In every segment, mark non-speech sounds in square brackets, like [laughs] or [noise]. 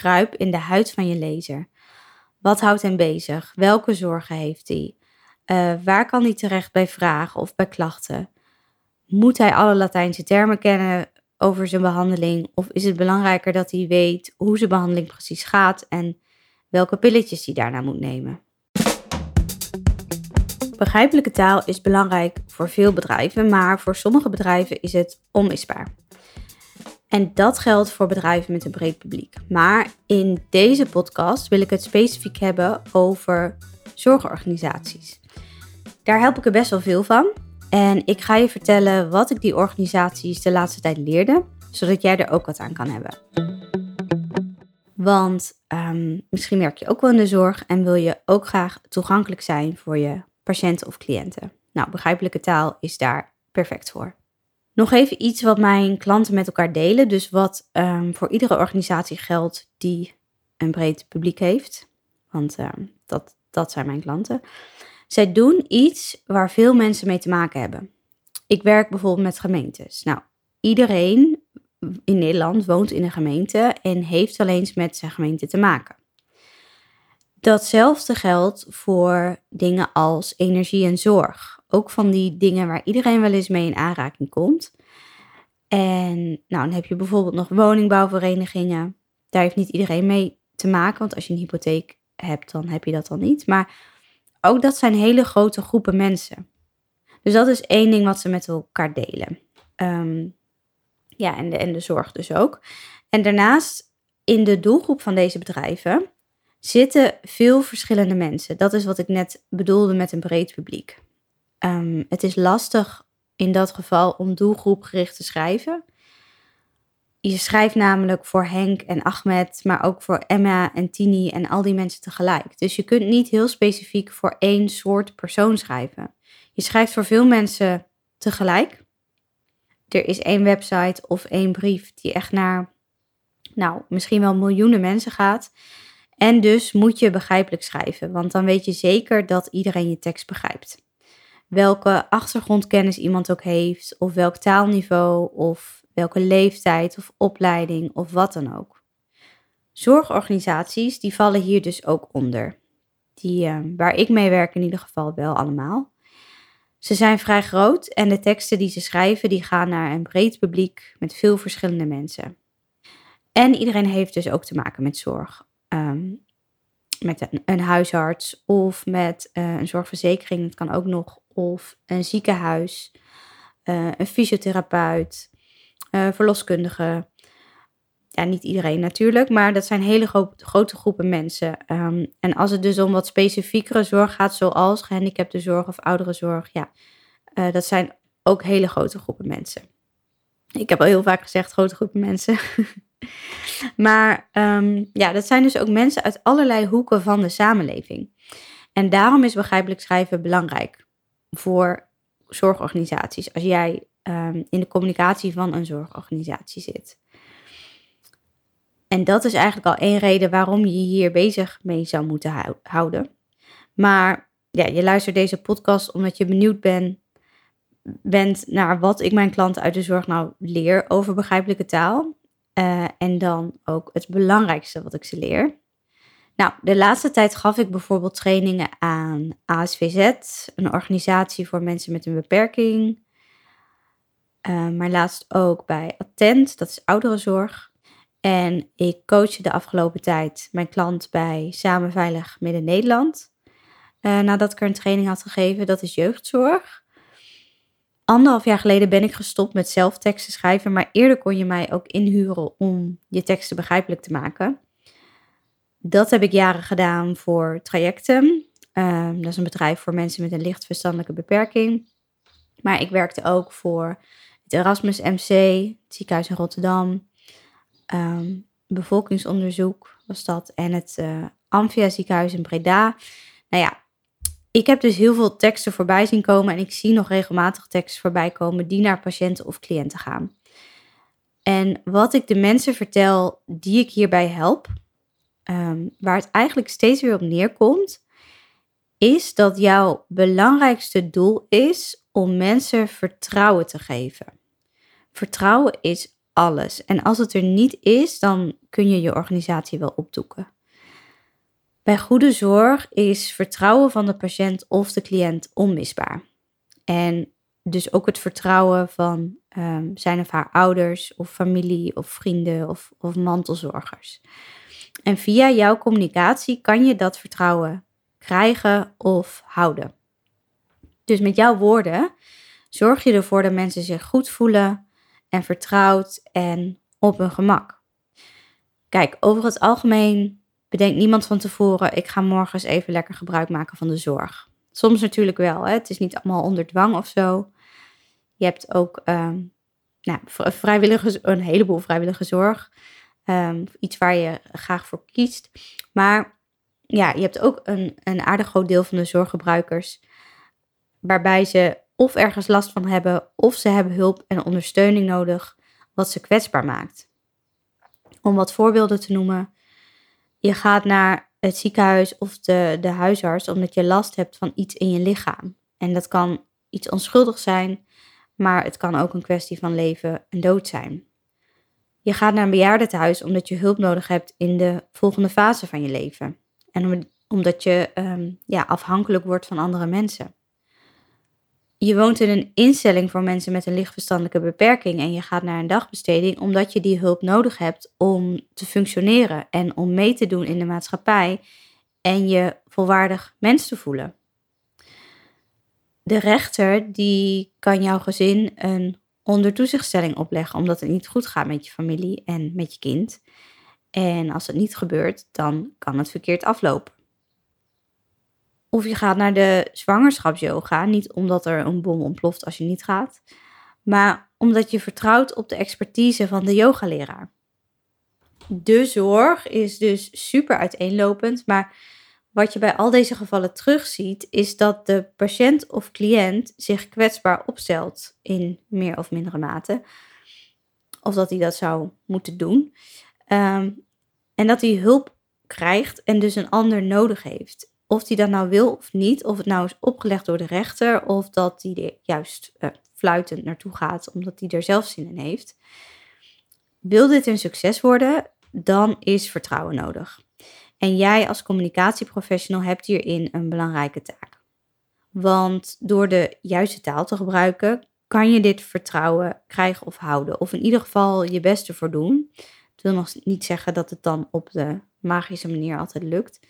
kruip in de huid van je lezer. Wat houdt hem bezig? Welke zorgen heeft hij? Uh, waar kan hij terecht bij vragen of bij klachten? Moet hij alle Latijnse termen kennen over zijn behandeling? Of is het belangrijker dat hij weet hoe zijn behandeling precies gaat en welke pilletjes hij daarna moet nemen? Begrijpelijke taal is belangrijk voor veel bedrijven, maar voor sommige bedrijven is het onmisbaar. En dat geldt voor bedrijven met een breed publiek. Maar in deze podcast wil ik het specifiek hebben over zorgorganisaties. Daar help ik er best wel veel van. En ik ga je vertellen wat ik die organisaties de laatste tijd leerde, zodat jij er ook wat aan kan hebben. Want ehm, misschien werk je ook wel in de zorg en wil je ook graag toegankelijk zijn voor je patiënten of cliënten. Nou, begrijpelijke taal is daar perfect voor. Nog even iets wat mijn klanten met elkaar delen. Dus wat ehm, voor iedere organisatie geldt die een breed publiek heeft. Want ehm, dat, dat zijn mijn klanten. Zij doen iets waar veel mensen mee te maken hebben. Ik werk bijvoorbeeld met gemeentes. Nou, iedereen in Nederland woont in een gemeente en heeft wel eens met zijn gemeente te maken. Datzelfde geldt voor dingen als energie en zorg ook van die dingen waar iedereen wel eens mee in aanraking komt. En nou, dan heb je bijvoorbeeld nog woningbouwverenigingen. Daar heeft niet iedereen mee te maken, want als je een hypotheek hebt, dan heb je dat dan niet. Maar ook dat zijn hele grote groepen mensen. Dus dat is één ding wat ze met elkaar delen. Ehm, ja, en de, en de zorg dus ook. En daarnaast, in de doelgroep van deze bedrijven zitten veel verschillende mensen. Dat is wat ik net bedoelde met een breed publiek. Um, het is lastig in dat geval om doelgroepgericht te schrijven. Je schrijft namelijk voor Henk en Ahmed, maar ook voor Emma en Tini en al die mensen tegelijk. Dus je kunt niet heel specifiek voor één soort persoon schrijven. Je schrijft voor veel mensen tegelijk. Er is één website of één brief die echt naar, nou, misschien wel miljoenen mensen gaat. En dus moet je begrijpelijk schrijven, want dan weet je zeker dat iedereen je tekst begrijpt welke achtergrondkennis iemand ook heeft, of welk taalniveau, of welke leeftijd of opleiding of wat dan ook. Zorgorganisaties die vallen hier dus ook onder. Die, uh, waar ik mee werk in ieder geval wel allemaal. Ze zijn vrij groot en de teksten die ze schrijven die gaan naar een breed publiek met veel verschillende mensen. En iedereen heeft dus ook te maken met zorg. Um, met een, een, huisarts of met uh, een zorgverzekering. Het kan ook nog een ziekenhuis, uh, een fysiotherapeut, uh, verloskundige. Ja, niet iedereen natuurlijk, maar dat zijn hele gro grote groepen mensen. Um, en als het dus om wat specifiekere zorg gaat, zoals gehandicaptenzorg of ouderenzorg, ja, uh, dat zijn ook hele grote groepen mensen. Ik heb al heel vaak gezegd grote groepen mensen. [laughs] maar um, ja, dat zijn dus ook mensen uit allerlei hoeken van de samenleving. En daarom is begrijpelijk schrijven belangrijk voor zorgorganisaties als jij um, in de communicatie van een zorgorganisatie zit. En dat is eigenlijk al één reden waarom je hier bezig mee zou moeten houden. Maar ja, je luistert deze podcast omdat je benieuwd bent, naar wat ik mijn klanten uit de zorg nou leer over begrijpelijke taal. Uh, en dan ook het belangrijkste wat ik ze leer. Nou, de laatste tijd gaf ik bijvoorbeeld trainingen aan ASVZ, een organisatie voor mensen met een beperking. Uh, maar laatst ook bij Attent, dat is ouderenzorg. En ik coachte de afgelopen tijd mijn klant bij Samen Veilig Midden-Nederland. Uh, nadat ik er een training had gegeven, dat is jeugdzorg. Anderhalf jaar geleden ben ik gestopt met zelf teksten schrijven, maar eerder kon je mij ook inhuren om je teksten begrijpelijk te maken. Dat heb ik jaren gedaan voor trajecten. Ehm, dat is een bedrijf voor mensen met een licht verstandelijke beperking. Maar ik werkte ook voor het Erasmus MC, het ziekenhuis in Rotterdam. Um, bevolkingsonderzoek was dat. En het uh, Amphia ziekenhuis in Breda. Nou ja, ik heb dus heel veel teksten voorbij zien komen. En ik zie nog regelmatig teksten voorbij komen die naar patiënten of cliënten gaan. En wat ik de mensen vertel die ik hierbij help, Ehm, waar het eigenlijk steeds weer op neerkomt, is dat jouw belangrijkste doel is om mensen vertrouwen te geven. Vertrouwen is alles. En als het er niet is, dan kun je je organisatie wel opdoeken. Bij goede zorg is vertrouwen van de patiënt of de cliënt onmisbaar. En dus ook het vertrouwen van um, zijn of haar ouders of familie of vrienden of, of mantelzorgers. En via jouw communicatie kan je dat vertrouwen krijgen of houden. Dus met jouw woorden zorg je ervoor dat mensen zich goed voelen en vertrouwd en op hun gemak. Kijk, over het algemeen bedenkt niemand van tevoren: ik ga morgen eens even lekker gebruik maken van de zorg. Soms natuurlijk wel, hè? het is niet allemaal onder dwang of zo. Je hebt ook um, nou, vrijwillige, een heleboel vrijwillige zorg. Um, iets waar je graag voor kiest. Maar ja, je hebt ook een, een aardig groot deel van de zorggebruikers. Waarbij ze of ergens last van hebben, of ze hebben hulp en ondersteuning nodig, wat ze kwetsbaar maakt. Om wat voorbeelden te noemen. Je gaat naar het ziekenhuis of de, de huisarts omdat je last hebt van iets in je lichaam. En dat kan iets onschuldigs zijn, maar het kan ook een kwestie van leven en dood zijn. Je gaat naar een bejaardentehuis omdat je hulp nodig hebt in de volgende fase van je leven. En omdat je um, ja, afhankelijk wordt van andere mensen. Je woont in een instelling voor mensen met een lichtverstandelijke beperking en je gaat naar een dagbesteding omdat je die hulp nodig hebt om te functioneren en om mee te doen in de maatschappij en je volwaardig mens te voelen. De rechter die kan jouw gezin een ondertoezichtstelling opleggen omdat het niet goed gaat met je familie en met je kind. En als het niet gebeurt, dan kan het verkeerd aflopen. Of je gaat naar de zwangerschapsyoga, niet omdat er een bom ontploft als je niet gaat, maar omdat je vertrouwt op de expertise van de yogaleraar. De zorg is dus super uiteenlopend, maar wat je bij al deze gevallen terugziet, is dat de patiënt of cliënt zich kwetsbaar opstelt in meer of mindere mate. Of dat hij dat zou moeten doen. Ehm, en dat hij hulp krijgt en dus een ander nodig heeft. Of hij dat nou wil of niet, of het nou is opgelegd door de rechter, of dat hij er juist uh, fluitend naartoe gaat omdat hij er zelf zin in heeft. Wil dit een succes worden, dan is vertrouwen nodig. En jij als communicatieprofessional hebt hierin een belangrijke taak. Want door de juiste taal te gebruiken, kan je dit vertrouwen krijgen of houden. Of in ieder geval je best ervoor doen. Het wil nog niet zeggen dat het dan op de magische manier altijd lukt.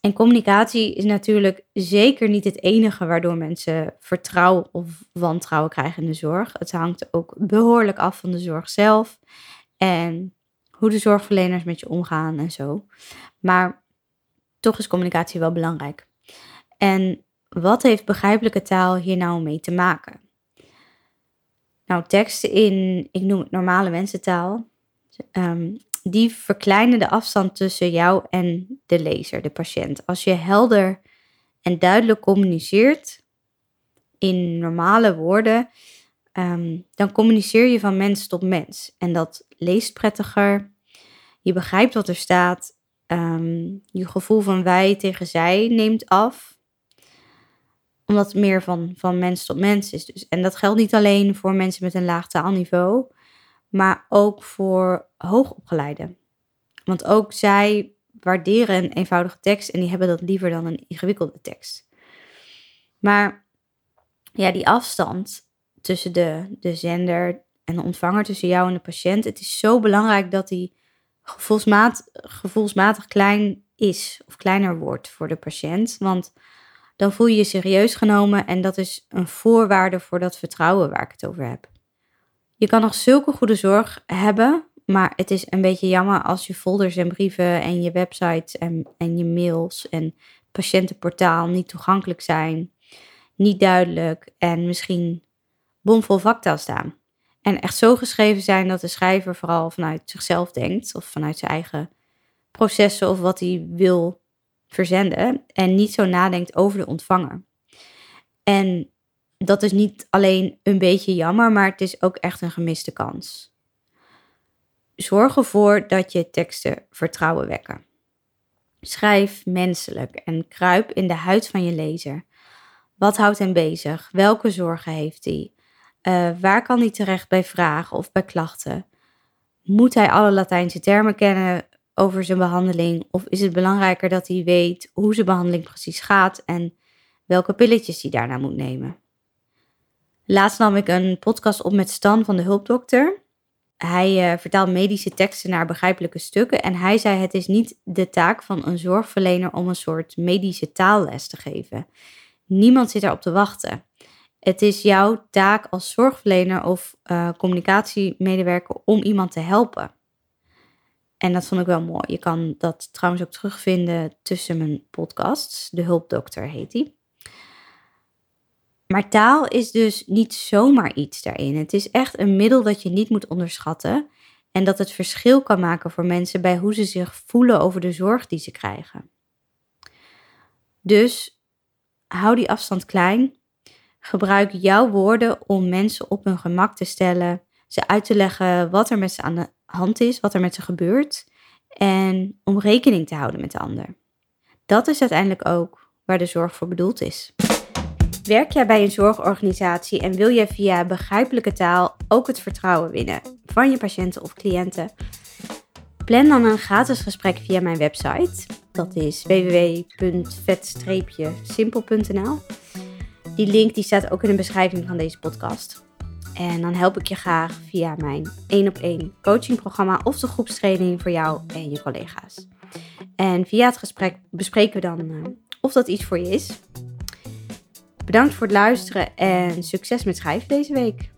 En communicatie is natuurlijk zeker niet het enige waardoor mensen vertrouwen of wantrouwen krijgen in de zorg. Het hangt ook behoorlijk af van de zorg zelf. En hoe de zorgverleners met je omgaan en zo. Maar toch is communicatie wel belangrijk. En wat heeft begrijpelijke taal hier nou mee te maken? Nou, teksten in, ik noem het normale mensentaal, um, die verkleinen de afstand tussen jou en de lezer, de patiënt. Als je helder en duidelijk communiceert in normale woorden, Ehm, dan communiceer je van mens tot mens. En dat leest prettiger. Je begrijpt wat er staat. Ehm, je gevoel van wij tegen zij neemt af. Omdat het meer van, van mens tot mens is. Dus. En dat geldt niet alleen voor mensen met een laag taalniveau, maar ook voor hoogopgeleiden. Want ook zij waarderen een eenvoudige tekst en die hebben dat liever dan een ingewikkelde tekst. Maar ja, die afstand, tussen de, de zender en de ontvanger, tussen jou en de patiënt. Het is zo belangrijk dat die gevoelsmatig klein is of kleiner wordt voor de patiënt. Want dan voel je je serieus genomen en dat is een voorwaarde voor dat vertrouwen waar ik het over heb. Je kan nog zulke goede zorg hebben, maar het is een beetje jammer als je folders en brieven en je website en, en je mails en patiëntenportaal niet toegankelijk zijn, niet duidelijk en misschien bomvol vaktaal staan. En echt zo geschreven zijn dat de schrijver vooral vanuit zichzelf denkt of vanuit zijn eigen processen of wat hij wil verzenden en niet zo nadenkt over de ontvanger. En dat is niet alleen een beetje jammer, maar het is ook echt een gemiste kans. Zorg ervoor dat je teksten vertrouwen wekken. Schrijf menselijk en kruip in de huid van je lezer. Wat houdt hem bezig? Welke zorgen heeft hij? Uh, waar kan hij terecht bij vragen of bij klachten? Moet hij alle Latijnse termen kennen over zijn behandeling? Of is het belangrijker dat hij weet hoe zijn behandeling precies gaat en welke pilletjes hij daarna moet nemen? Laatst nam ik een podcast op met Stan van de Hulpdokter. Hij uh, vertaalt medische teksten naar begrijpelijke stukken en hij zei: Het is niet de taak van een zorgverlener om een soort medische taalles te geven. Niemand zit erop te wachten. Het is jouw taak als zorgverlener of uh, communicatiemedewerker om iemand te helpen. En dat vond ik wel mooi. Je kan dat trouwens ook terugvinden tussen mijn podcasts. De Hulpdokter heet die. Maar taal is dus niet zomaar iets daarin. Het is echt een middel dat je niet moet onderschatten. En dat het verschil kan maken voor mensen bij hoe ze zich voelen over de zorg die ze krijgen. Dus hou die afstand klein. Gebruik jouw woorden om mensen op hun gemak te stellen, ze uit te leggen wat er met ze aan de hand is, wat er met ze gebeurt en om rekening te houden met de ander. Dat is uiteindelijk ook waar de zorg voor bedoeld is. Werk jij bij een zorgorganisatie en wil je via begrijpelijke taal ook het vertrouwen winnen van je patiënten of cliënten? Plan dan een gratis gesprek via mijn website. Dat is www.vet-simpel.nl. Die link die staat ook in de beschrijving van deze podcast. En dan help ik je graag via mijn 1 op 1 coachingprogramma of de groepstraining voor jou en je collega's. En via het gesprek bespreken we dan uh, of dat iets voor je is. Bedankt voor het luisteren en succes met schrijven deze week.